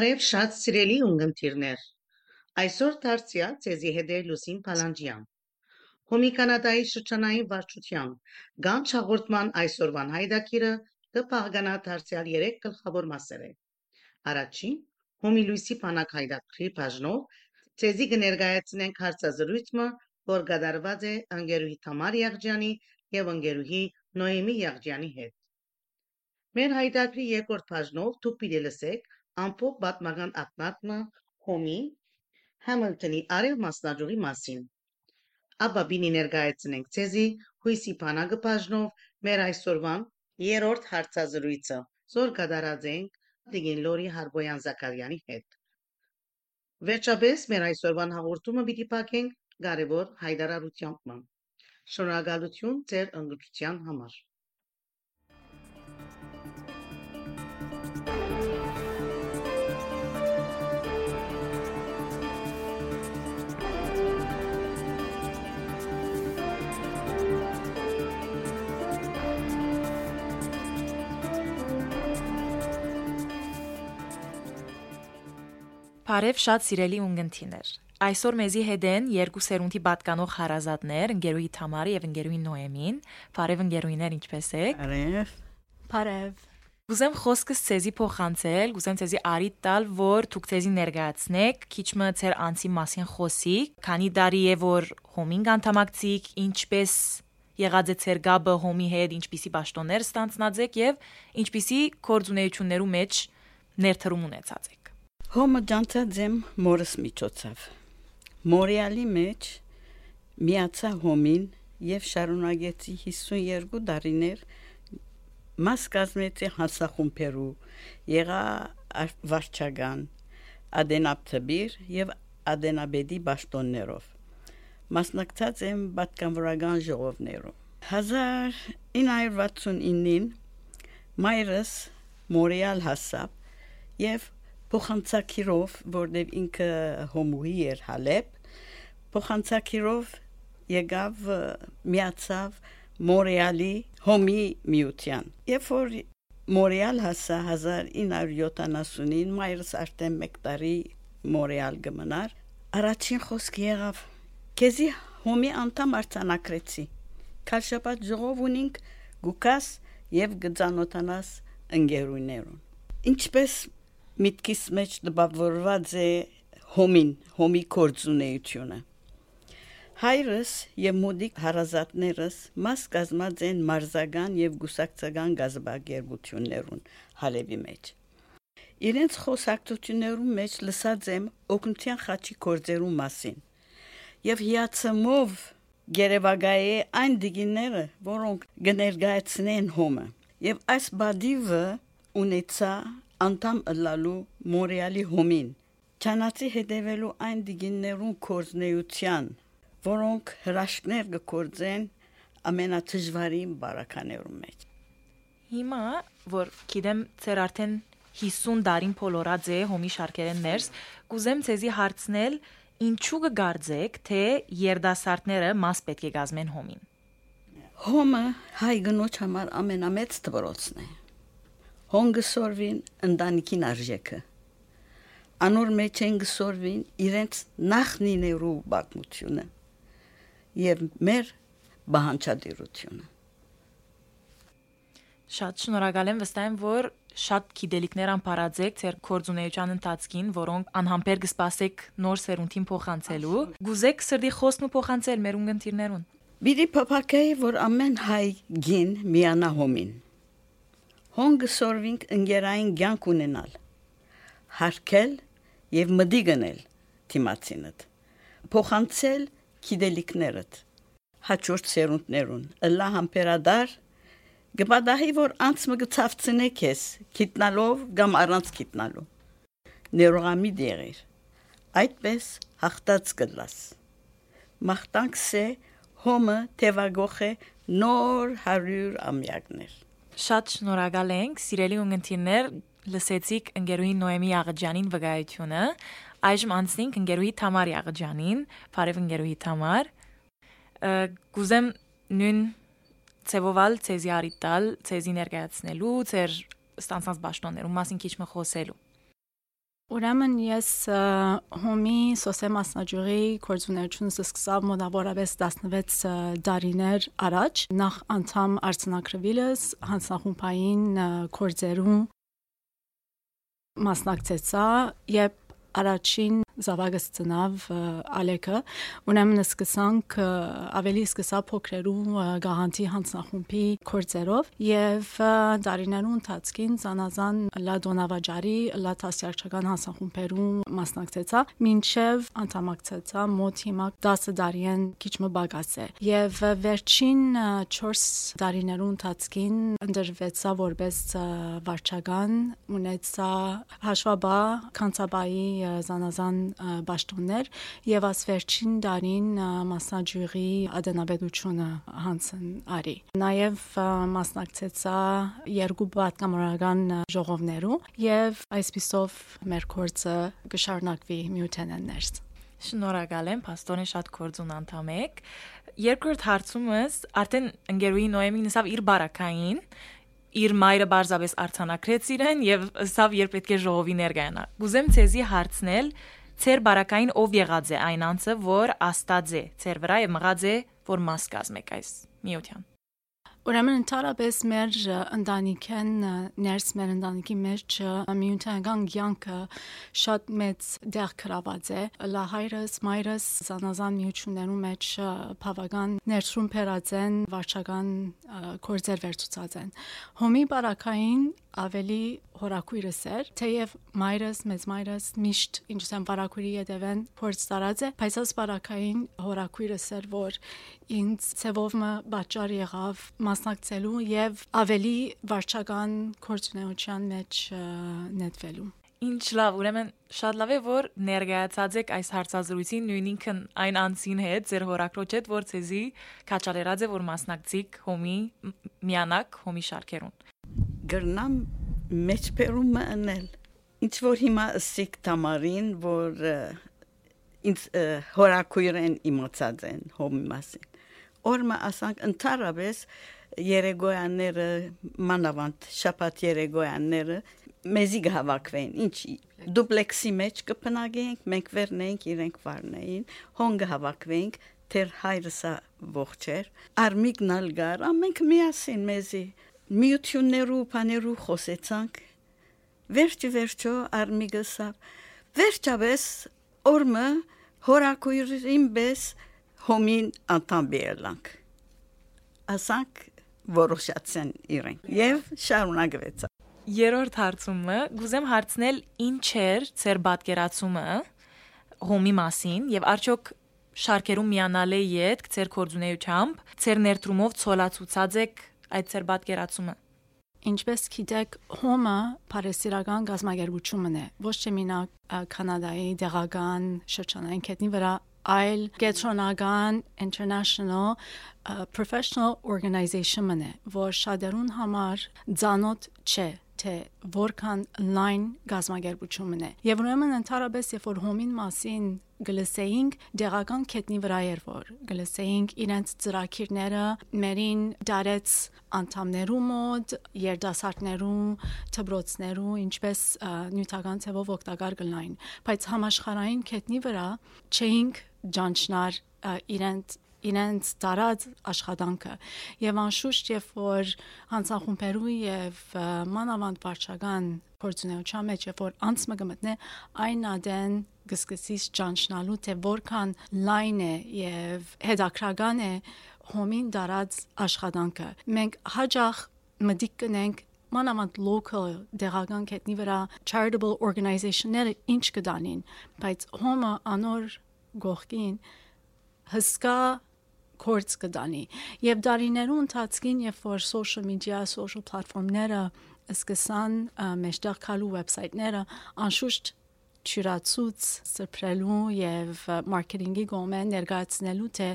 Բարև շատ սիրելի ունգընտիրներ։ Այսօր դարձյալ ցեզի հետ է Լուսին Փալանջյան։ Հոմի կանադայի շրջանային վարչությամբ գանչ հաղորդման այսօրվան հայդակիրը կփաղկանա դարձյալ 3 գլխավոր մասեր է։ Առաջին Հոմի Լուսի բանակ հայդակրի բաժնով ցեզի կներկայացնենք հարցազրույցը, որ կատարված է անգերուհի Թամար Եղջյանի եւ անգերուհի Նոյեմի Եղջյանի հետ։ Մեր հայդակրի երկրորդ բաժնով դուք պիտի լսեք ամփոփ պատմական ակնարկը Հոմի Համիլտոնի արև մասնաճյուղի մասին։ Ապա բինի ներկայացնենք ցեզի հույսի բանակը բաժնով մեր այսօրվան երրորդ հարցազրույցը, զոր կատարած ենք Տիգին Լորի Հարբոյան Զաքարյանի հետ։ Վերջապես մեր այսօրվան հաղորդումը պիտի փակենք կարևոր հայտարարությամբ։ Շնորհակալություն ձեր ընդգծության համար։ Բարև շատ սիրելի ունգընտիներ։ Այսօր մեզի հետ են երկու սերունդի պատկանող հարազատներ, ընկերուհի Թամարի եւ ընկերուհի Նոեմին։ Բարև ընկերուհիներ, ինչպե՞ս եք։ Բարև։ Բարև։ Գուզեմ խոսքս ցեզի փոխանցել, գուզեմ ցեզի արի տալ, որ դուք ցեզի ներկայացնեք, քիչմը ցեր անցի մասին խոսի, քանի դարի է որ հոմին անդամակցիկ, ինչպես եղած է ցեր գաբը հոմի հետ, ինչպիսի ճաշտոններ ստանցնած եք եւ ինչպիսի կորձունեություններու մեջ ներդրում ունեցած եք։ Հոմը ջանցած եմ մորս միջոցով։ Մորիալի մեջ միացա հոմին եւ շարունակեցի 52 տարիներ մաս կազմեցի հասախումբերու եղա վարչական ադենապտբիր եւ ադենաբեդի ճաշտոններով մասնակցած եմ պատկանվորական ժողովներում 1969-ին մայրս Մորիալ հասավ եւ փոխանցակիրով, որտեվ ինքը հոմուհի էր Հալեբ, փոխանցակիրով եկավ միացավ Մորեալի հոմի միության։ Երբ որ Մորեալ հասա 1970-ին մայրս արդեն 1 տարի Մորեալ գմնար, առաջին խոսք եղավ. «Քեզի հոմի անդամ արցանակրեցի»։ Քաշապատ ժողով ունինք գուկաս եւ գծանոթանաս ընկերուներուն։ Ինչպես միտքիս մեջ դպավորված է հոմին, հոմի կորձունեությունը։ Հայրս եւ մոդիկ հարազատներս մաս կազմած են մարզական եւ գուսակցական գազբագերբություններուն Հալեբի մեջ։ Իրենց խոսակցություններում մեջ լսած եմ օգնության խաչի կորձերու մասին եւ հիացմով Գերեվագայի այն դիգիները, որոնք գներգայացնեն հոմը։ Եվ այս բադիվը ունեցա անդամ ըլլալու Մորեալի հոմին ճանաչի հետևելու այն դիգիններուն կորզնեության որոնք հրաշքներ կկործեն ամենաթժվարին բարականերում մեջ Հիմա որ գիտեմ ծեր արդեն 50 դարին փոլորած է հոմի շարքերեն ներս կուզեմ ցեզի հարցնել ինչու կգարձեք թե երդասարտները մաս պետք է գազմեն հոմին Հոմը հայ գնոջ համար ամենամեծ դպրոցն է հոնգսորվին ընտանիքին արժեքը անոր մեջ են գսորվին իրենց նախնիներու բակմությունը եւ մեր բանջադիրությունը Շատ շնորհակալ եմ վստահ եմ որ շատ գիտելիքներ անփարadzեք ձեր կորձունեության ընթացքին, որոնք անհամբեր կսպասեք նոր սերունդին փոխանցելու։ Գուզեք սրդի խոստն ու փոխանցել մեր ունգընտիրներուն։ Բիդի փապակեի, որ ամեն հայ գին միանա հոմին հոնգ սորվինք ընկերային ցանկ ունենալ հարկել եւ մդի գնել թիմացինդ փոխանցել գիտելիքներդ հաջորդ սերունդներուն ըլլա համբերադար գբադահի որ անցմը գծավցնե քեզ գիտնալով կամ առանց գիտնալու ներողամի դերեր այդպես հաղթած գլաս մախտանքսե հոմը թևագոխե նոր 100 ամյակներ Շատ շնորհակալ ենք, սիրելի ունգընտիրներ, լսեցիք ընկերուհի Նոեմի Աղջանին վկայությունը։ Այժմ անցնենք ընկերուհի Թամարի Աղջանին, բարև ընկերուհի Թամար։ Գուզեմ նույն ցեվովալ ցեզի արիտալ, ցեզի ներկայացնելու, ցեր ստանցած ճաշտոններում մասին քիչ մը խոսելու։ Ուրեմն ես հոմի սոսե մասնաճյուղի կորձուներությունս սկսա մոտավորապես 16 դարիներ առաջ նախ անդամ արցնակրվիլս հանցախումբային կորձերու մասնակցեցա եւ առաջին զավակս ծնավ Ալեկը ուրեմն սկսանք ավելի սկսա փոքրերու գաղանտի հանցնախումբի կորձերով եւ դարիներու ընթացքին զանազան լա դոնավաճարի լա տասյարչական հանցնախումբերու մասնակցեցա մինչեւ անդամակցեցա մոտ հիմա 10 դարիեն քիչ մը բագաս է եւ վերջին 4 դարիներու ընթացքին ընդրվեցա որպես վարչական ունեցա հաշվաբա կանցաբայի զանազան պաշտոններ եւ աս վերջին դարին մասնաճյուղի ադենաբեդությունը հանցն արի նաեւ մասնակցեցա երկու պատկամորական ժողովներու եւ այսպիսով մեր կորցը կշարունակվի միութեններս Շնորհակալ եմ, Պաստորեն շատ կորձուն անդամ եք։ Երկրորդ հարցումս արդեն ընկերուի Նոեմին նսավ իր բարակային իր մայրը բարձավես արցանակրեց իրեն եւ սավ երբ պետք է ժողովի ներկայանա։ Գուզեմ ցեզի հարցնել, Ձեր բարակային ով եղած է այն անձը, որ աստած է ձեր վրա եւ մղած է, որ մաս կազմեք այս միության։ Ուրեմն ընդհանրապես մեր ընտանիքեն ներս մեր ընտանիքի մեջ միութանական ցանկը շատ մեծ դեր գրաված է լա հայրս մայրս զանազան միություններու մեջ բավական ներսում փերած են վարչական կորձեր վերցուցած են հոմի բարակային ավելի հորակույրս էր, թեև մայրս, մեծ մայրս միշտ ինչ ասեմ բարակույրի յետևեն փորձ տարած է, բայց աս բարակային հորակույրս էր, որ ինձ ցևովը բաճար եղավ մասնակցելու եւ ավելի վարչական կորցունեության մեջ նետվելու Ինչ լավ, ուրեմն շատ լավ է որ ներկայացած եք այս հարցազրույցին նույնինքն այն անցին հետ, ձեր հորակրոջ հետ, որ ցեզի քաչալերած է որ մասնակցիկ հոմի միանակ հոմի շարքերուն գրնամ մեջբերումը անել ինչ որ հիմա ասիկ տամարին որ ինձ հորակույրեն իմացած են հոմի մասին օրմա ասանք ընդհանրապես երեգոյանները մանավանդ շաբաթ երեգոյանները մեզի գհավաքվեն ինչ դուպլեքսի մեջ կփնագենք մենք վերնենք իրենք վարնեին հոնգ հավաքվենք թեր հայրսա ողջեր արմիգնալ գար ամենք միասին մեզի միություններու բաներու խոսեցանք վերջի վերջո արմիգսավ վերջապես օրմը հորակույրին բես հոմին անտամբելանք ասանք որոշացան իրեն եւ շարունակվեց Երորդ հարցումը. Գուզեմ հարցնել ինչ էր ծեր պատկերացումը հոմի մասին եւ արդյոք շարքերում միանալ է յետք ծեր կորձունեությամբ ծեր ներդրումով ցոլացուցած եք այդ ծեր պատկերացումը։ Ինչպես գիտեք, հոմը Փարեսիրական գազագերբությունն է, ոչ թե մինակ Կանադայի դեղական շրջանային կետնի վրա, այլ գետրոնական international uh, professional organization-ն է, որ շատերուն համար ցանոթ չէ թե որքան line գազագերբությունն է։ Եվ ուրեմն ընդհանրապես երբ որ հոմին մասին գլսեինք դեղական կետնի վրա էր որ գլսեինք իրենց ծրակիրները մերին դարեց անդամներու մոտ երդասարտներու թբրոցներու ինչպես նյութական ցևով օգտակար գլային բայց համաշխարհային կետնի վրա չէինք ջանչնար իրենց իրենց տարած աշխատանքը եւ անշուշտ երբ որ հանցախումբերու եւ մանավանդ վարչական փորձունեության մեջ երբ որ անցը գմտնե այն ադեն գսկսից ճանչնալու թե որքան լայն է եւ հետաքրական է հոմին դարած աշխատանքը մենք հաջող մտիկ կնենք մանավանդ local դեղական կետնի վրա charitable organization-ները ինչ կդանին բայց հոմը անոր գողքին հսկա կորց կդանի եւ դարիներու ընթացքին երբ որ social media social platform-ները սկսան մեջտեղ քալու վեբսայթները անշուշտ ճյուրացուց սփրելու եւ մարքեթինգի գոմեն ներկայացնելու թե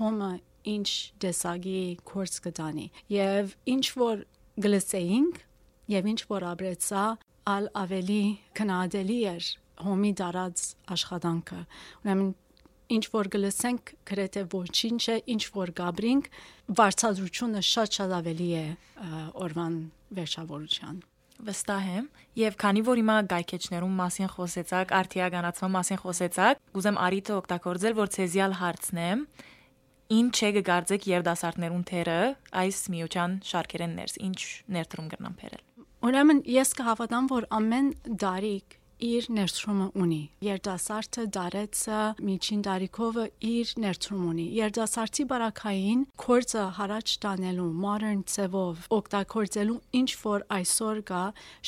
հոմը ինչ դեսագի կուրս կդանի եւ ինչ որ գլսեինք եւ ինչ որ ապրեցա ալ ավելի քնադելի էր հոմի դարած աշխատանքը ուրեմն ինչ որ գլսենք գրեթե ոչինչ է ինչ որ գաբրինք վարչադրությունը շատ շատ ավելի է օրվան վերջավորության Վստահ եմ, եւ քանի որ հիմա գայքեչներում մասին խոսեցաք, արդիականացման մասին խոսեցաք, ուզեմ արիթը օգտագործել, որ ցեզիալ հարցնեմ, ինչ է գարձեք երդասարտներուն թերը այս միության շարքերեն ներս, ինչ ներդրում կրնան բերել։ Ուրեմն ես կհավատամ, որ ամեն դարիք իր ներդրումը ունի։ Երդասարտը դարեցը միջին դարիքովը իր ներդրում ունի։ Երդասարտի բարակային կորցը հարաճ տանելու modern ծևով օգտագործելու ինչ որ այսօր կա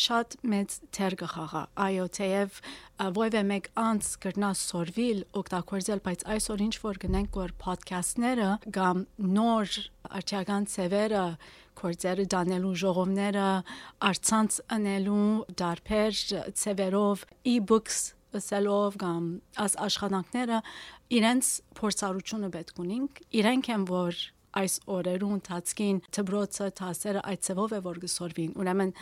շատ մեծ թեր կխաղա։ Այո, թեև ովևէ մեկ անց կրնա սորվիլ օգտագործել, բայց այսօր ինչ որ գնենք որ podcast-ները կամ նոր արդյական ծևերը կորձերը դանելու ժողովները արցանց անելու դարբեր ծևերով e-books սելով կամ աս աշխատանքները իրենց փորձառությունը պետք ունենք իրենք են որ այս օրերուն տածքին դբրոցը տասերը այդ ծևով է որ գսորվին ուրեմն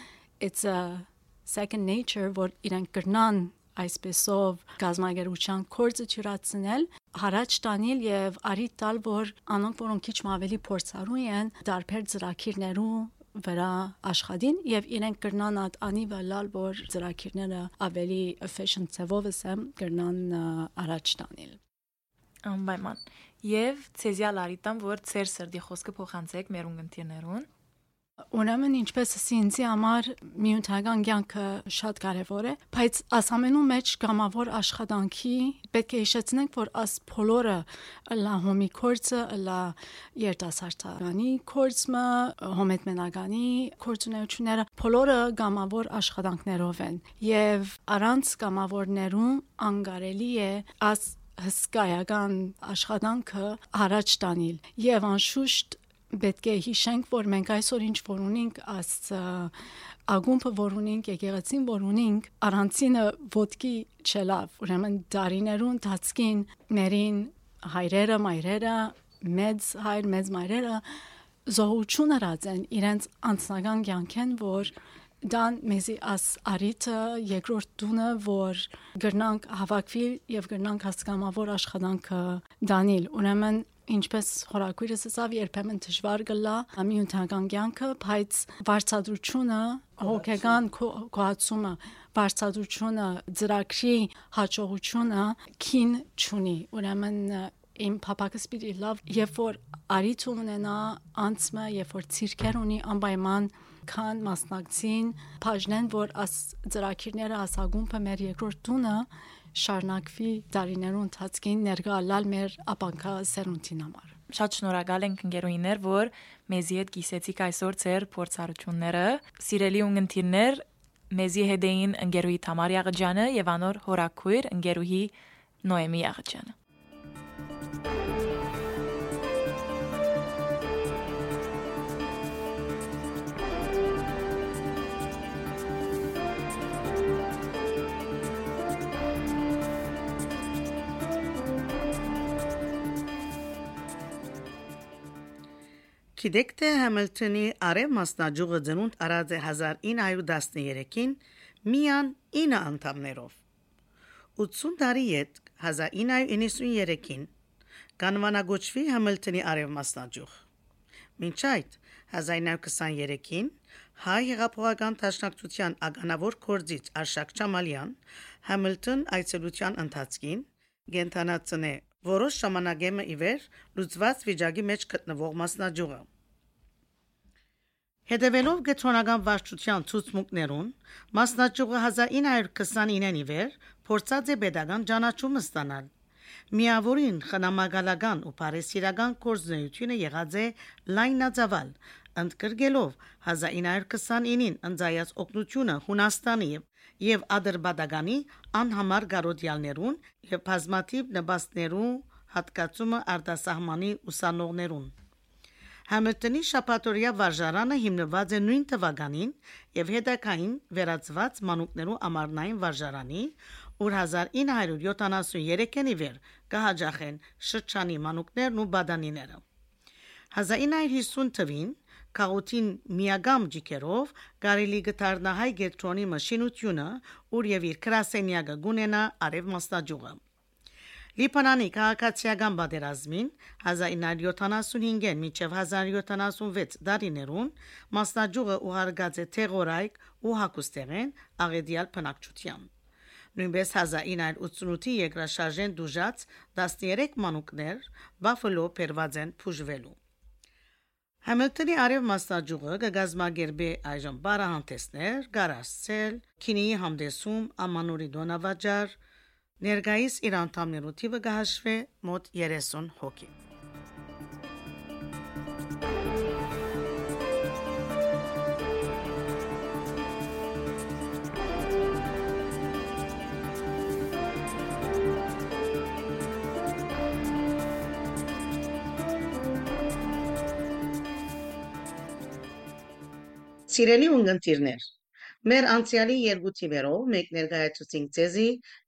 it's a second nature որ իրենք կրնան այսպեսով գազագերության կորձը ճյուրացնել հարաճ տանիլ եւ արիտ տալ որ անոնք որոնք քիչ ավելի փորձառու են դարբեր ծրակիրներու վրա աշխատին եւ իրենք կրնան ատ անի վալալ որ ծրակիրները ավելի efficient ծավով եմ կրնան առաջ տանել անպայման եւ ցեզիալ արիտան որ ծեր սրդի խոսքը փոխանցեք մեր ունգընտիրներուն Ուրեմն ինչպես ինձի համար միութական կյանքը շատ կարևոր է, բայց ասամենու մեջ գամավոր աշխատանքի պետք է հիշեցնենք, որ աս փոլորը լա հոմի կորցը, լա երիտասարդանի կորցը, հոմետմենագանի կորցունեությունները փոլորը գամավոր աշխատանքներով են եւ առանց գամավորներուն անկարելի է աս հսկայական աշխատանքը առաջ տանել եւ անշուշտ պետք է հիշենք, որ մենք այսօր ինչ որ ունենք աս ագումբը որ ունենք, եկեղեցին որ ունենք, առանցինը ոդկի չելավ, ուրեմն դարիներուն դածքին մերին հայրերը, մայրերը, մեծ հայր, մեծ մայրերը զոհություն արած են իրենց անձնական կյանքեն, որ դան մեզի աս արիթը երկրորդ դունը որ գրնանք հավաքվի եւ գրնանք հասկամավոր աշխատանքը դանիլ ուրեմն ինչպես խորակույրս ասավ երբեմն դժվար գլա ամիունթական կյանքը բայց վարչադրությունը հոգեգան կոացումը վարչադրությունը ծրագրի հաջողությունը քին ճունի ուրեմն իմ փապակս պիտի լավ երբ որ արիթ ունենա անցմը երբ որ ցիրկեր ունի անպայման քան մասնակցին բաժնեն որ աս ծրագիրները ասագումբը մեր երկրորդ տունը շարնակվի դարիներու ընթացքին ներգալալ մեր ապանքա սերունդին համար։ Շատ շնորհակալ ենք ընկերուհիներ, որ մեզի հետ գիսեցիք այսօր ձեր փորձառությունները։ Սիրելի ունգընտիրներ, մեզի հետ էին ընկերուհի Թամար Յաղջանը եւ անոր հորակույր ընկերուհի Նոեմի Յաղջանը։ Գիտեք թե Համիլթոնի արև մասնաճյուղը ծնունդ արած է 1913-ին միան 9 անդամներով։ 80 տարի հետ 1993-ին կանվանագոչվի Համիլթոնի արև մասնաճյուղ։ Մինչ այդ 1923-ին հայ հեղափոխական տաշնակցության ագանավոր կորձիչ Արշակ Չամալյան Համիլթոն այցելության ընթացքին գենթանացնե որոշ ժամանակեմը իվեր լուծված վիճակի մեջ գտնվող մասնաճյուղը Հետևելով գետրոնական վարչության ցուցմունքներուն, մասնաճյուղը 1929-ին ի վեր փորձած է pedagogan ճանաչում ստանալ։ Միավորին խնամակալական ու բարեսիրական կորզնեությունը եղած է լայնածավալ, ընդգրկելով 1929-ին ընձայած օգնությունը Հունաստանի եւ Ադրբեջանի անհամար գարոդյալներուն եւ բազմաթիվ նպաստներու հատկացումը արտասահմանի ուսանողներուն։ Համերտոնի շապատորիա վարժարանը հիմնված է նույն թվականին եւ հետակային վերածված մանուկներու ամառնային վարժարանի, ուր 1973-ին ի վեր կհաջախեն շրջանի մանուկներն ու բադանիները։ 1950 թվին Կաուտին միագամ ջիկերով կարելի գտարնահայ գետրոնի մաշինությունը, ուր եւ իր կրասենյակը գունենա արև մասնաճյուղը։ Լիբանանի քաղաքացիական պատերազմին 1975-ին մինչև 1976 դարիներուն մասնաճյուղը ուղարկած է թեղորայք ու հակոստեղեն աղեդիալ բնակչության։ Նույնպես 1988-ի երկրաշարժեն դուժած 13 մանուկներ Բաֆալո փերված են փուժվելու։ Համիլտոնի արև մասնաճյուղը կգազմագերբի այժմ բարահանտեսներ, գարասցել, քինիի համդեսում, ամանորի դոնավաճար, Ներկայիս իր անդամներու թիվը կհաշվի մոտ 30 հոգի։ Սիրելի ունգընտիրներ, Մեր անցյալի երկու թիվերով մեկ ներկայացուցինք ցեզի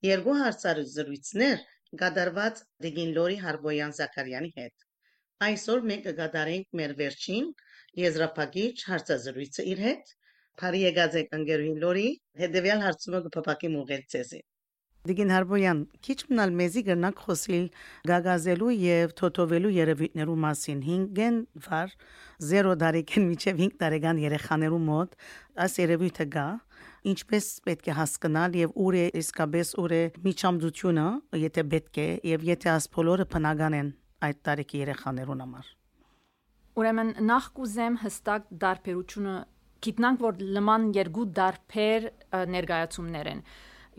երկու հարցազրույցներ կատարված Դեգին Լորի Հարբոյան Զաքարյանի հետ։ Այսօր մենք կկատարենք մեր վերջին եզրափակիչ հարցազրույցը իր հետ։ Բարի եկած եք ընկերուհի Լորի, հետեւյալ հարցումը կփապակի մուղել ցեզի։ Դիգին Հարբոյան, քիչ մնալ մեզի գնանք խոսիլ գագազելու եւ թոթովելու երևույթներու մասին 5-ն վար 0 տարեկան միջև 5 տարեկան երեխաներու մոտ այս երևույթը գա ինչպես պետք է հասկանալ եւ ուր է իսկապես ուր է միջամդությունը եթե պետք է եւ եթե աս բոլորը բնական են այդ տարեկի երեխաներուն համար Ուրեմն նախ կուզեմ հստակ դարբերությունը գիտնանք որ լման երկու դարբեր ներկայացումներ են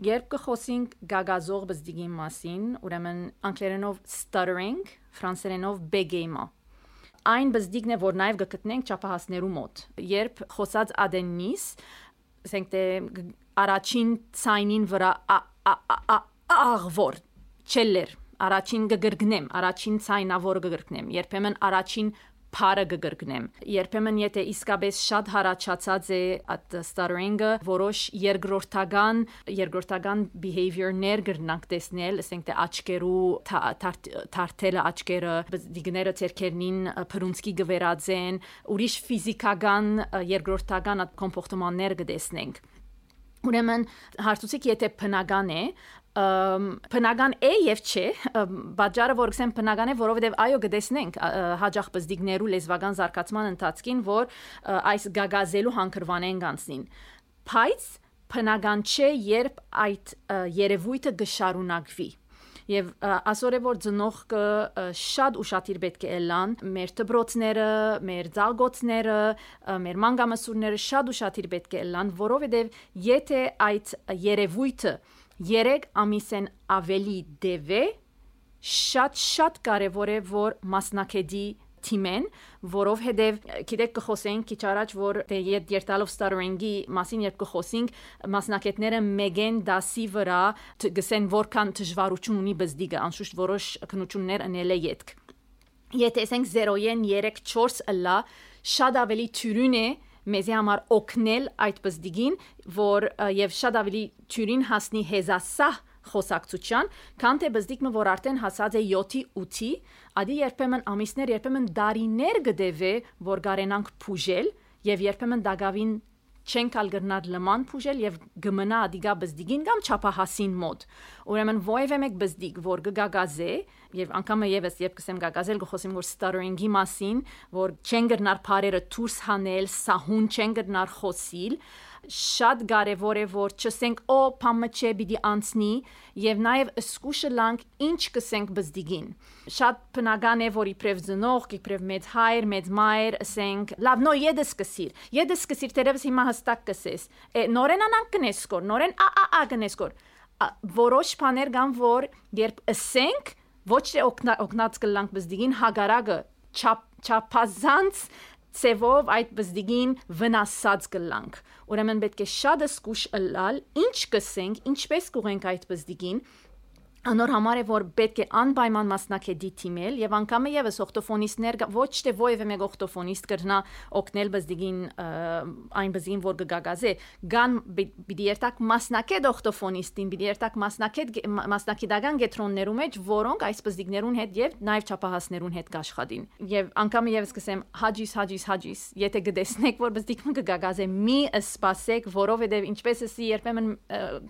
Երբ կխոսենք գագազող բզդիգի մասին, ուրեմն անգլերենով stuttering, ֆրանսերենով begema այն բզդիգն է, որ նաև կգտնենք ճապահասներու մոտ։ Երբ խոսած ադեննիս, ասենք թե առաջին ցայնին վրա աղվոր չելեր առաջին գգրգնեմ առաջին ցայնավոր գգրգնեմ երբեմն առաջին փարը գգրգնեմ երբեմն եթե իսկապես շատ հարաճացած է at stuttering-ը որոշ երկրորդական երկրորդական behavior-ներ գրնանք տեսնել ասենք թե աչքերու թարթելը աչքերը դիգները ցերքերնին փրունցքի գվերածեն ուրիշ ֆիզիկական երկրորդական կոմպորտմաններ կտեսնենք Ուրեմն հարցուցիկ եթե բնական է, բնական է եւ չէ բաժարը որ գսեմ բնական է որովհետեւ այո գտեսնենք հաջող բզդիգներու լեզվական զարգացման ընթացքին որ այս գագազելու հանգրվանեն գանցնին բայց բնական չէ երբ այդ երևույթը գշարունակվի Եվ ասորե որ ծնողքը շատ ուշադիր պետք է լան մեր դբրոցները, մեր ցալգոցները, մեր մանգամասուրները շատ ուշադիր պետք է լան, որովհետև եթե այդ երևույթը 3 ամիսեն ավելի դեվե շատ շատ կարևոր է որ մասնակետի թիմեն, որովհետև գիտեք կխոսենք քիչ առաջ որ դե երթալով stuttering-ի մասին երբ կխոսենք մասնակետները մեգեն դասի վրա գսեն որքան դժվարություն ունի բզդիգը անշուշտ որոշ քնություններ անել է յետք եթե ասենք 0-ին 3-4 ըլա շատ ավելի թյուրին է մեզի համար օգնել այդ բզդիգին, որ եւ շատ ավելի ճյուրին հասնի հեզասահ խոսակցության, քան թե բզդիկը, որ արդեն հասած է 7-ի 8-ի, ադի երբեմն ամիսներ, երբեմն դարիներ գդեվե, որ գարենանք փուժել եւ երբեմն դագավին չենք ալ գրնալ լման փուժել եւ գմնա ադիգա բզդիգին կամ չափահասին մոտ ուրեմն ովևէ մեկ բզդիգ որ գգագազե եւ անգամ եւս երբ կսեմ գագազել գխոսեմ որ stuttering-ի մասին որ չեն գրնար բարերը դուրս հանել սահուն չեն գրնար խոսիլ շատ կարևոր է որ չսենք օ փամը չէ պիտի անցնի եւ նաեւ սկուշը լանք ինչ կսենք բզդիգին շատ բնական է որ իբրև զնող իբրև մեծ հայր մեծ մայր ասենք լավ նո եդը սկսիր եդը սկսիր դերևս հիմա հստակ կսես նորեն անանք կնեսկոր նորեն ա ա ա կնեսկոր որոշ բաներ կան որ երբ ասենք ոչ թե օգնած կլանք բզդիգին հագարակը չափ չափազանց ծևով այդ բզդիգին վնասած կլանք ուրեմն պետք է շատ զգուշ ըլալ ինչ կսենք ինչպես կուղենք այդ բզդիգին Անոր համար է որ պետք է անպայման մասնակետի թիմել եւ անգամը եւս օկտոֆոնիստներ ոչ թե ովևէ մեկ օկտոֆոնիստ կրնա օգնել բզդիգին այն բզին որ գգագազե գան բիդի երտակ մասնակետ օկտոֆոնիստին բիդի երտակ մասնակետ մասնակիտական գետրոններու մեջ որոնք այս բզդիգներուն հետ եւ նաեւ չափահասներուն հետ կաշխատին եւ անգամը եւս կսեմ հաջիս հաջիս հաջիս եթե գտեսնեք որ բզդիգը գգագազե մի սպասեք որովհետեւ ինչպես էսի երբեմն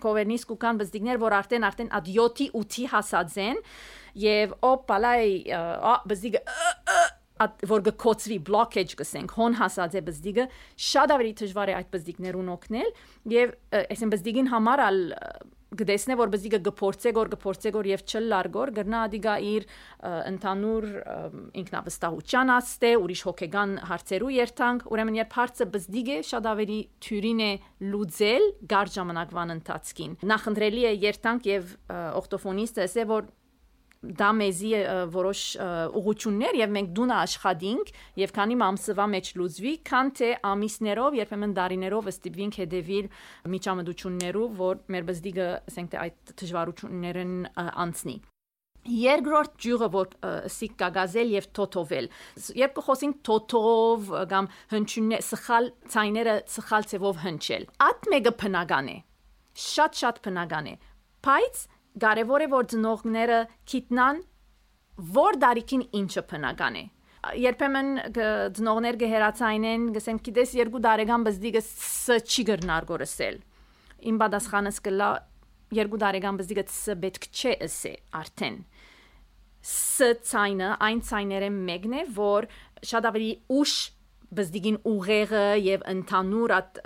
կովերնիս կուկան բզդիգներ որ արդեն արդեն ад 7-ի 8-ի հասածեն եւ օպալայ բզդիգը որ գկոցվի blockage գսենք հոն հասած է բզդիգը շատ ավելի դժվար է այդ բզդիգներուն օգնել եւ այսին բզդիգին համար ալ գտեսնե որ բզիկը գփորձե գոր գփորձե գոր եւ չլարգոր գրնա ադիգա իր ընդանուր ինքնավստահության աստե ուրիշ հոգեգան հարցերու երթանք ուրեմն երբ հարցը բզդիգ է շատ ավելի թյուրին է լուծել գար ժամանակվան ընթացքին նախընտրելի է երթանք եւ օկտոֆոնիստը ասե որ դա մեզի որոշ ուղություններ եւ մենք դունը աշխատինք եւ քանի ամսվա մեջ լուծվի, քան թե ամիսներով, երբեմն դարիներով ստիպվինք հետևիլ միջամտություններով, որ մեր բզդիգը, ասենք թե այդ դժվարություններն անցնի։ Երկրորդ ջուրը որ սիկ կագազել եւ թոթովել։ Երբ կխոսենք թոթով կամ հնչյուններ, սխալ ցայները սխալ ցևով հնչել։ Այդ մեկը բնական է։ Շատ-շատ բնական է։ Բայց Կարևոր է որ ծնողները գիտնան որ դարիքին ինչը բնական է երբեմն ծնողներ գհերացայնեն գսենք գիտես երկու տարեկան բզդիգը չի գրնար գորսել իմ պատասխանս կլա երկու տարեկան բզդիգը պետք չէ ասե արդեն ս ցայնը այն ցայները մեկն է որ շատ ավելի ուշ բզդիգին ուղեղը եւ ընդհանուր at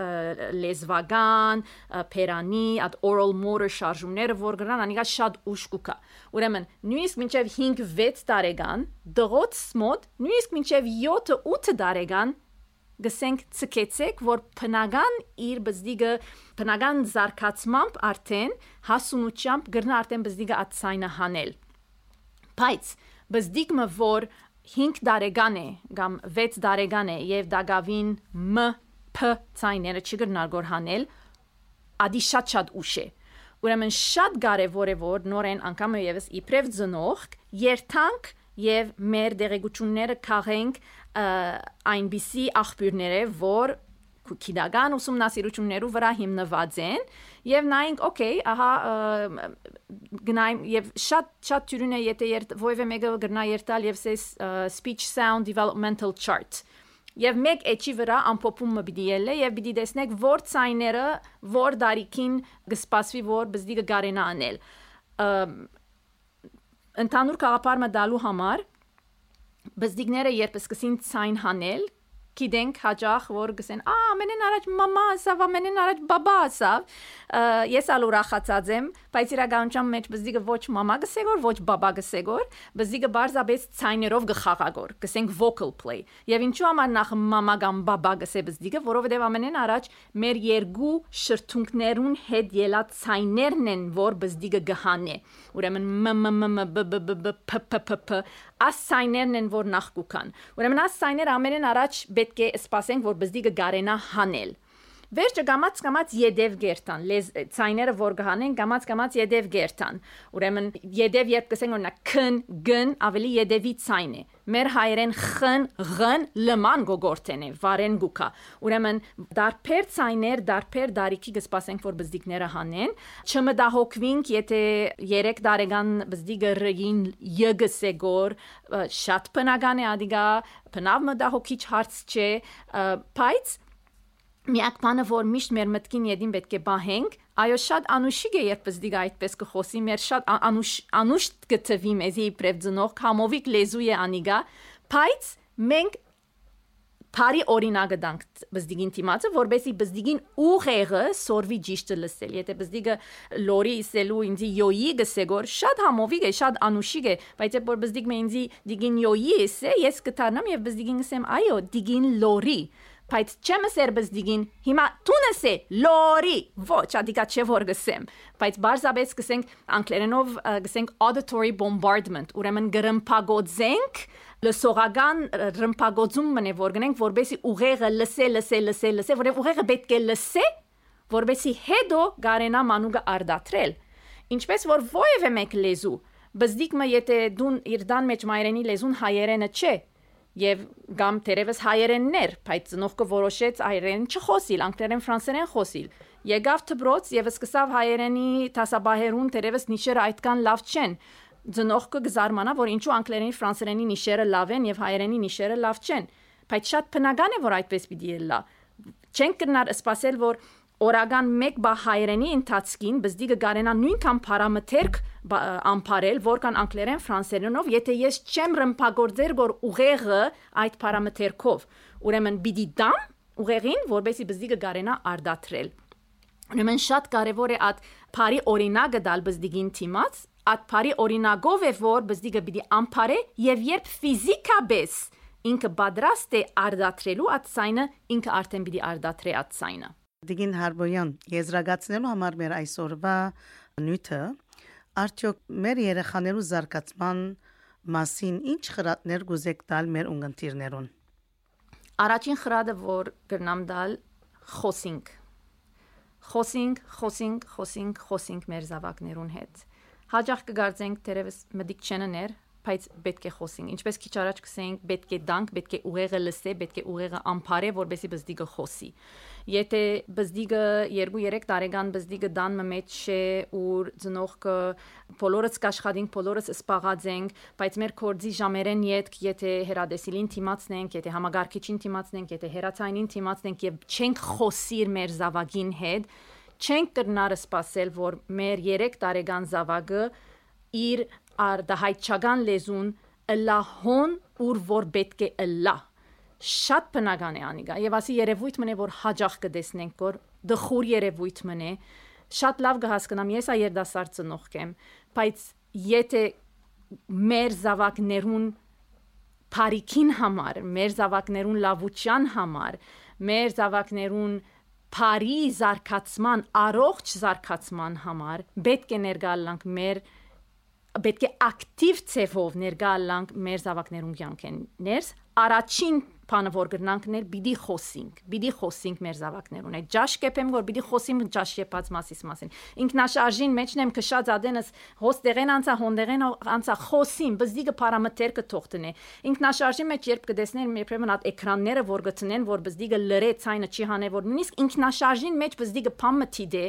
լեզվական, փերանի, at oral motor շարժումները որ գրան անիկա շատ ուշ կուկա։ Ուրեմն նույնիսկ մինչեւ 5-6 տարեկան դղոց մոտ, նույնիսկ մինչեւ 7-8 տարեկան գսենք ցկեցեք որ բնական իր բզդիգը բնական զարգացմամբ արդեն հասունությամբ գրնա արդեն բզդիգը ածայնը հանել բայց բզդիգը որ 5 տարեկան է կամ 6 տարեկան է եւ դագավին մ փ ցայները չգրնար գոր հանել ադի շատ շատ ուշ է ուրեմն շատ կարևոր է որ նորեն անգամ եւս իբրև ծնող երթանք եւ մեր դերեկությունները քաղենք այնպիսի աղբյուրները որ քիդական ուսումնասիրություններով վրա հիմնված են եւ նայենք օքեյ ահա գնայм եւ շատ շատ թյուրին է եթե ովևէ մեկը գրնա երտալ եւ սես speech sound developmental chart Եվ մեկ էջի վրա ամփոփումը պիտի ելե եւ պիտի տեսնեք որ ցայները որ դարիքին կսպասվի որ բզդի կգարենա անել։ Ընդհանուր կաղապարը դալու համար բզդիգները երբ սկսին ցայն հանել, գիտենք հաջող որ գսեն ա ամենեն առաջ մամա ասավ ամենեն առաջ բաբա ասավ ես ալ ուրախացած եմ բայց իրականության մեջ բզիկը ոչ մամա գսեգոր ոչ բաբա գսեգոր բզիկը բարձաբես ցայներով գխաղագոր գսենք vocal play եւ ինչու համար նախ մամա կամ բաբա գսե բզիկը որովհետեւ ամենեն առաջ մեր երկու շրթունքներուն հետ ելած ցայներն են որ բզիկը գհանե ուրեմն մ մ մ բ բ բ փ փ փ փ աս ցայներն են որ նախ կուքան ուրեմն աս ցայները ամենեն առաջ պետք է սպասենք, որ բզդիգը գարենա հանել։ Վերջը գամած գամած յեդև գերտան, լեզ ցայները որ գհանեն գամած գամած յեդև գերտան։ Ուրեմն յեդև երբ կսենք օրինակ քն, գն, ավելի յեդևի ցայն է։ Մեր հայերեն խն, ղն, լման գողորտեն է, վարեն գուկա։ Ուրեմն դարբեր ցայներ, դարբեր դարիքի կսպասենք որ բզդիկները հանեն։ Չմտահոգվինք, եթե 3 տարեկան բզդիգը ռգին յգսեգոր շատ բնական է ադիգա, բնավ մտահոգիչ հարց չէ, բայց Միակ բանը, որ միշտ մեր մտքին յետին պետք է բահենք, այո շատ անուշիկ է երբ զդիգ այդպես կխոսի, մեր շատ անուշ անուշ գտվի մեզի իբրև ծնող կամովիկ լեզու է անիգա, բայց մենք Փարի օրինակը դանք բզդիգին թիմացը, որբեսի բզդիգին ուղեղը սորվի ճիշտը լսել։ Եթե բզդիգը լորի իսելու ինձի յոյի գսեգոր շատ համովիկ է, շատ անուշիկ է, բայց եթե բզդիգ մե ինձի դիգին յոյի էսե, ես կտանամ եւ բզդիգին ասեմ, այո, դիգին լորի բայց չեմ սերբս դիգին հիմա տունս է լորի ոչ ադիկա չէ որ գսեմ բայց բարձաբես գսենք անգլերենով գսենք auditory bombardment ուրեմն գրմփագոձենք լսողական ռմփագոձում մնե որ գնենք որբեսի ուղեղը լսե լսե լսե լսե որև ուղեղը պետք է լսե որբեսի հետո գարենա մանուկը արդատրել ինչպես որ ովևէ մեկ լեզու բզդիկը եթե դուն իր դան մեջ մայրենի լեզուն հայերենը չէ եւ կամ դերևս հայերեններ, բայց ծնողքը որոշեց հայերեն չխոսիլ, անգլերեն, ֆրանսերեն խոսիլ։ Եկավ դբրոց եւ սկսավ հայերենի դասաբահերուն դերևս նիշերը այդքան լավ չեն։ Ծնողքը գզարմանա, որ ինչու անգլերենի, ֆրանսերենի նիշերը լավ են եւ հայերենի նիշերը լավ չեն։ Բայց շատ բնական է, որ այդպես պիտի ելա։ Չեն կնար սпасել, որ օրական 1 բա հայերենի ընթացքին բզդիկը գարենա նույնքան параметրիկ ամփարել, որքան անգլերեն, ֆրանսերենով, եթե ես չեմ ռմբագործեր, որ ուղեղը այդ параметրերով, ուրեմն պիտի դամ ուղեղին, որբեսի բզդիկը գարենա արդատրել։ Ուրեմն շատ կարևոր է այդ բարի օրինակը դալ բզդիկին թիմած, այդ բարի օրինակով է որ բզդիկը պիտի ամփարե եւ երբ ֆիզիկապես ինքը պատրաստ է արդատրելու այդ ցայնը, ինքը արդեն պիտի արդատրե այդ ցայնը։ Դիգին Հարբոյան, եզրագացնելու համար մեր այսօրվա նյութը. Արդյոք մեր երեխաներու զարգացման մասին ինչ խրատներ գուզեք տալ մեր ունգընտիրներուն։ Առաջին խրատը, որ գրնամ դալ, խոսինք։ Խոսինք, խոսինք, խոսինք, խոսինք մեր զավակներուն հետ։ Հաջող կգարձենք դերևս մդիկ չեններ, բայց պետք է խոսենք։ Ինչպես քիչ առաջ գսենք, պետք է դանք, պետք է ուղեղը լսե, պետք է ուղեղը ամփարե, որովհետեւ բզդիգը խոսի։ Եթե բզդիգը 2-3 տարեկան բզդիգը դան մեջ է ուր ծնողքը բոլորս կաշխատին, բոլորս սպաղած ենք, բայց մեր կորձի ժամերեն յետք, եթե հերադեսիլին թիմացնենք, եթե համագարկիչին թիմացնենք, եթե հերացայինին թիմացնենք եւ չենք խոսիր մեր զավակին հետ, չենք կրնարը սпасել, որ մեր 3 տարեկան զավակը իր արդահայտչական լեզուն լահոն ուր որ պետք է լա շատ բնական է անիգա եւ ասի երևույթ մնե որ հաջող կդեսնենք որ դխուր երևույթ մնե շատ լավ կհասկանամ ես ա երդասարդ ծնող կեմ բայց եթե մեր զավակներուն բարիկին համար մեր զավակներուն լավության համար մեր զավակներուն բարի զարգացման առողջ զարգացման համար պետք է ներգալանք մեր պետք է ակտիվ ցևով ներգալանք մեր զավակներուն կյանքներս առաջին բանը որ գրնանք ներ պիտի խոսենք պիտի խոսենք մեր զավակներուն այդ ճաշկեպեմ որ պիտի խոսեմ ճաշկեպած մասից մասին ինքնաշարժին մեջն եմ քշած ադենս հոստեղեն անցա հոնդեղեն անցա խոսիմ բզդիկը պարամետր կթողտնե ինքնաշարժի մեջ երբ կդեսնեն երբեմն այդ էկրանները որ գտնեն որ բզդիկը լրե ցայնը չի հանե որ նույնիսկ ինքնաշարժին մեջ բզդիկը փամը թիդե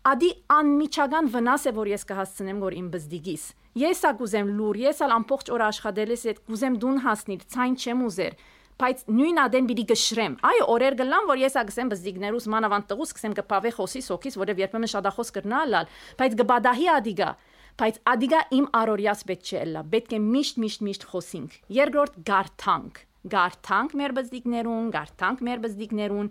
Ադի անմիջական վնաս է որ ես կհասցնեմ որ իմ բզդիգիս։ Ես ա կուզեմ լուր, ես ալ ամբողջ օր աշխատելիս այդ կուզեմ դուն հասնիր, ցայն չեմ ուզեր բայց նույն ադեն պիտի գշրեմ։ Այո, օրեր գլան, որ ես ագսեմ բզդիգներուս մանավանդ տղուս կսեմ կպավե խոսի սոքիս, որև երբեմն շադախոս կրնալալ, բայց գբադահի ադիգա, բայց ադիգա իմ արորիաս պետք չէ լա, պետք է միշտ միշտ միշտ խոսինք։ Երկրորդ գարթանք գարթանք մեր բզդիկներուն, գարթանք մեր բզդիկներուն,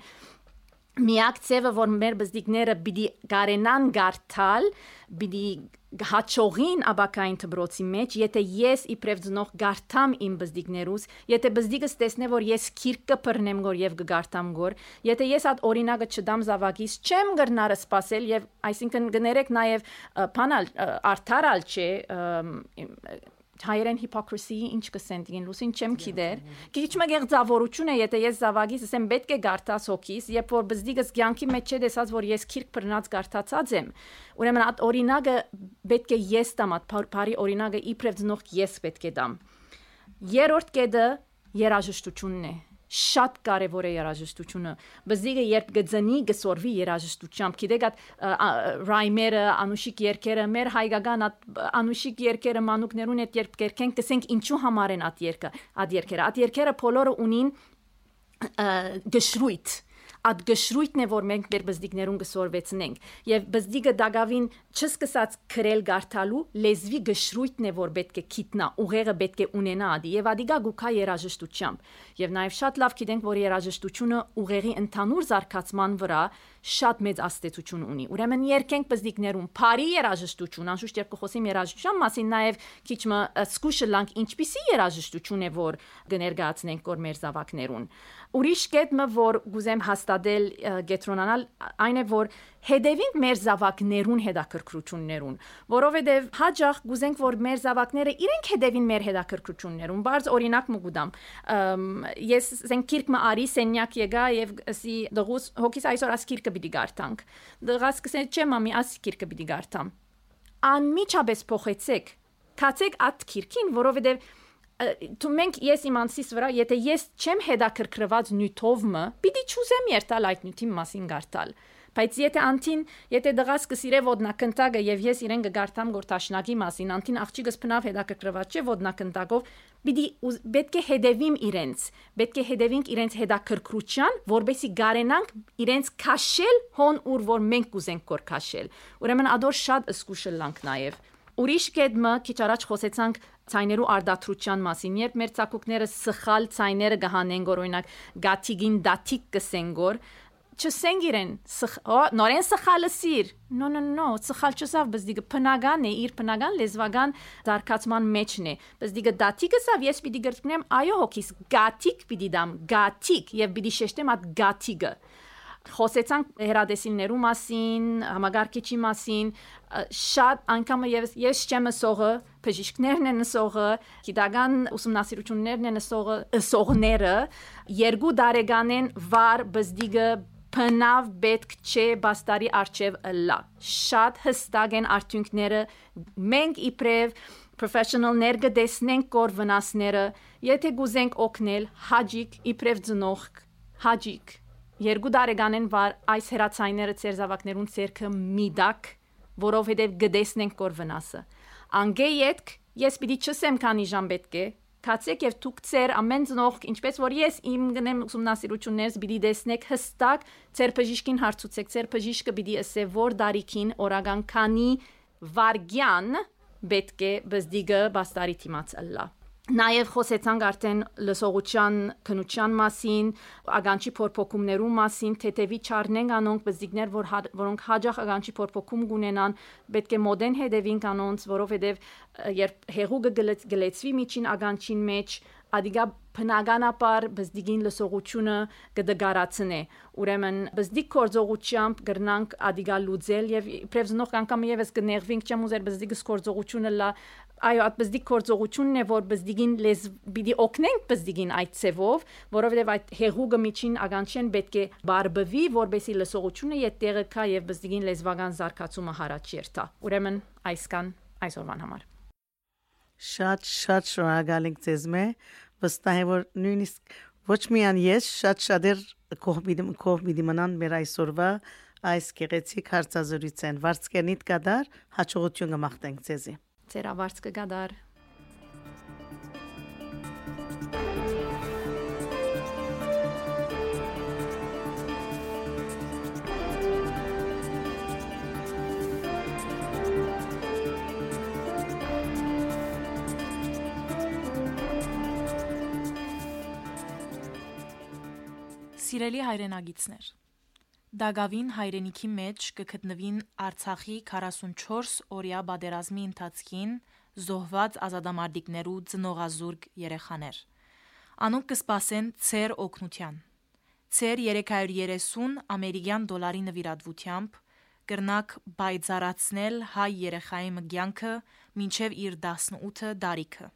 միակ ծևը որ մեր բզդիկները պիտի կարենան գարտալ պիտի հաճողին աբակային դբրոցի մեջ եթե ես իբրև ծնող գարտամ իմ բզդիկներուս եթե բզդիկս տեսնե որ ես քիրկը բռնեմ գոր եւ գարտամ գոր եթե ես այդ օրինակը չդամ զավակից չեմ գրնարը սпасել եւ այսինքն գներեք նաեւ բանալ արդարալ չէ հայերեն hypocrisy ինչ կսեն դին լուսին չեմ գիտեր քիչ մգեղձավորություն է եթե ես զավագիս ասեմ պետք է գարտաս հոգիս երբ որ բզդիգս ցանկի մեջ չէ դեսած որ ես քիրք բռնած գարտացած եմ ուրեմն այդ օրինակը պետք է ես տամ այդ բարի օրինակը իբրև ծնող ես պետք է տամ երրորդ կետը երաժշտությունն է շատ կարևոր է երաժշտությունը բզիգը երբ գծնի գսորվի երաժշտությամբ գիտեք այդ ռայմերը անուշիկ երկերը մեր հայկական անուշիկ երկերը մանուկներուն հետ երբ կերքեն կսենք ինչու համար են այդ երկը այդ երկերը այդ երկերը բոլորը ունին գշրույթ ад գշրույթն է որ մենք մեր բզդիկներուն գսորվեցնենք եւ բզդիկը դագավին չսկսած քրել գարտալու լեզվի գշրույթն է որ պետք է քիտնա ուղեղը պետք է ունենա ադի եւ ադիգա գուքա երաժշտությամբ եւ նաեւ շատ լավ գիտենք որ երաժշտությունը ուղեղի ընդհանուր զարգացման վրա շատ մեծ աստեցություն ունի։ Ուրեմն երկենք բզդիկներուն բարի երաժշտություն, անշուշտ երբ կխոսեմ երաժշտության մասին, նաև քիչ մը սկուշը լանք ինչպիսի երաժշտություն է որ կներկայացնենք կոր մեր զավակներուն։ Ուրիշ կետը որ գուզեմ հաստատել գետրոնանալ այն է որ հետևենք մեր զավակներուն հետաքրքրություններուն, որովհետև հաջող գուզենք որ մեր զավակները իրենք հետևին մեր հետաքրքրություններուն։ Բարձ օրինակ մգուդամ։ Ես զենքիրք մը արի սենյակ եկա եւ ասի դղուս հոգիս այսօր ասկիրկը պիտի գարտանք։ Դղաս կսե չէ մամի ասկիրկը պիտի գարտամ։ Անմիջապես փոխեցեք։ Կացեք այդ քիրքին, որովհետև դու մենք ես իմ անսիս վրա եթե ես չեմ հետաքրքրված նյութով մը պիտի ճուզեմ երթալ այդ նյութի մասին գարտալ Բայց եթե անտին, եթե դղաս կսիրե ոդնակնտագը եւ ես իրեն կգարտամ գորտաշնակի մասին, անտին աղջիկս բնավ հետաքրքրված չէ ոդնակնտագով, պիտի պետք է հետևիմ իրենց, պետք է հետևինք իրենց հետաքրքրության, որբեսի գարենանք իրենց քաշել հոն ուր որ մենք կուզենք կոր քաշել։ Ուրեմն ադոր շատ ըսկուշը լանք նաեւ Ուրիշ կետմը քիչ առաջ խոսեցանք ցայներու արդատրության մասին, երբ մեր ցակուկները սխալ ցայները գահանեն գոր օրինակ գաթիգին դաթիկ կսենգոր չսենք իրեն նորեն սխալը սիր no no no սխալ չսավ բզդիգը փնական է իր փնական լեզվական զարգացման մեջն է բզդիգը դաթիկը սավ ես պիտի գրկնեմ այո հոգիս գաթիկ պիտի դամ գաթիկ եւ պիտի շեշտեմ at գաթիգը խոսեցանք հերադեսիլներու մասին, համագարկիչի մասին, շատ անգամ ես ես չեմ սողը, բժիշկներն են սողը, գիտական ուսումնասիրություններն են սողը, սողները երկու դարեգանեն վար բզդիգը բնավ պետք չէ բաստարի արչև լա շատ հստակ են արդյունքները մենք իբրև professional-ներ կդեսնենք կոր վնասները եթե գուզենք օգնել հաջիկ իբրև ծնող հաջիկ երկու տարեկանեն վար այս հերացայները ծեր զավակներուն ցերքը միդակ, որովհետև գդեսնենք կոր վնասը։ Անգե յետք ես պիտի չսեմ քանի ժամ պետք է, Կացեք եւ դուք ծեր ամեն ծնող, ինչպես որ ես իմ գնեմ ուսումնասիրություններս պիտի տեսնեք հստակ ծեր բժիշկին հարցուցեք, ծեր բժիշկը պիտի ասե որ դարիքին օրական քանի վարգյան պետք է բզդիգը բաստարի դիմաց ըլլա։ Նաև խոսեցանք արդեն լսողության քնության մասին, ագանչի փորփոքումներու մասին, թեթևի չառնենք անոնք բզիկներ, որ որոնք հաջող ագանչի փորփոքում կունենան, պետք է մոդեն հետևին կանոնց, որովհետև երբ հեղուկը գլեցվի միջին ագանչին մեջ, ադիգա բնականաբար բզդիգին լսողությունը կդգարացնե ուրեմն բզդիկ կորձողությամբ գրնանք ադիգա լուծել եւ իբրև զնող անգամ եւս կներվինք չեմ ուզեր բզդիկս կորձողությունը լա այո այդ բզդիկ կորձողությունն է որ բզդիգին լեզ պիտի օգնենք բզդիգին այդ ցևով որովհետեւ այդ հեղուկը միջին ագանչեն պետք է բարբվի որբեսի լսողությունը յետերը կա եւ բզդիգին լեզվական զարգացումը հարաճ երթա ուրեմն այսքան այսօրվան համար Շատ շատ շնորհակալ ենք ձեզ մե վստահ եմ որ նույնիսկ ոչ միայն ես շատ շատեր կողմիդեմ կողմիդիմանան մեր այսօրվա այս գեղեցիկ հարցազրույցեն վարձկենիտ կդար հաջողություն կմաղթենք ձեզի Ձեր ավարձ կգադար Սիրելի հայրենագիցներ։ Դագավին հայրենիքի մեջ կգտնվին Արցախի 44 օրյա բادرազմի ընթացքին զոհված ազատամարտիկներու ծնողազուրկ երեխաներ։ Անոնք կսպասեն ծեր օկնության։ Ծեր 330 ամերիկյան դոլարի նվիրատվությամբ կրնակ բայցարացնել հայ երեխայի մգյանքը մինչև իր 18 տարիքը։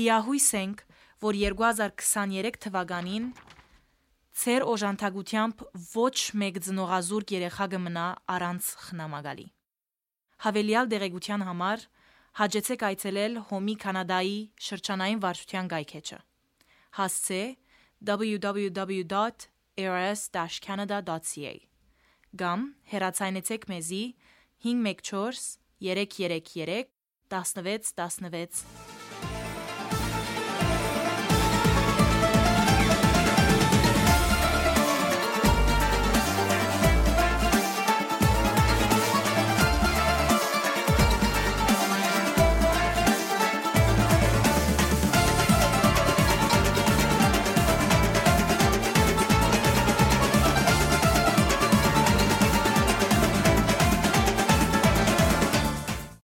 Լիահույս ենք, որ 2023 թվականին Ցեր օժանդակությամբ ոչ մեկ ծնողազուրկ երեխա կմնա առանց խնամակալի։ Հավելյալ դեղեցության համար հաջեցեք այցելել Հոմի Կանադայի շրջանային վարչության գայքեջը։ Հասցե www.ars-canada.ca Գամ հեռացայնեցեք մեզի 514 333 16 16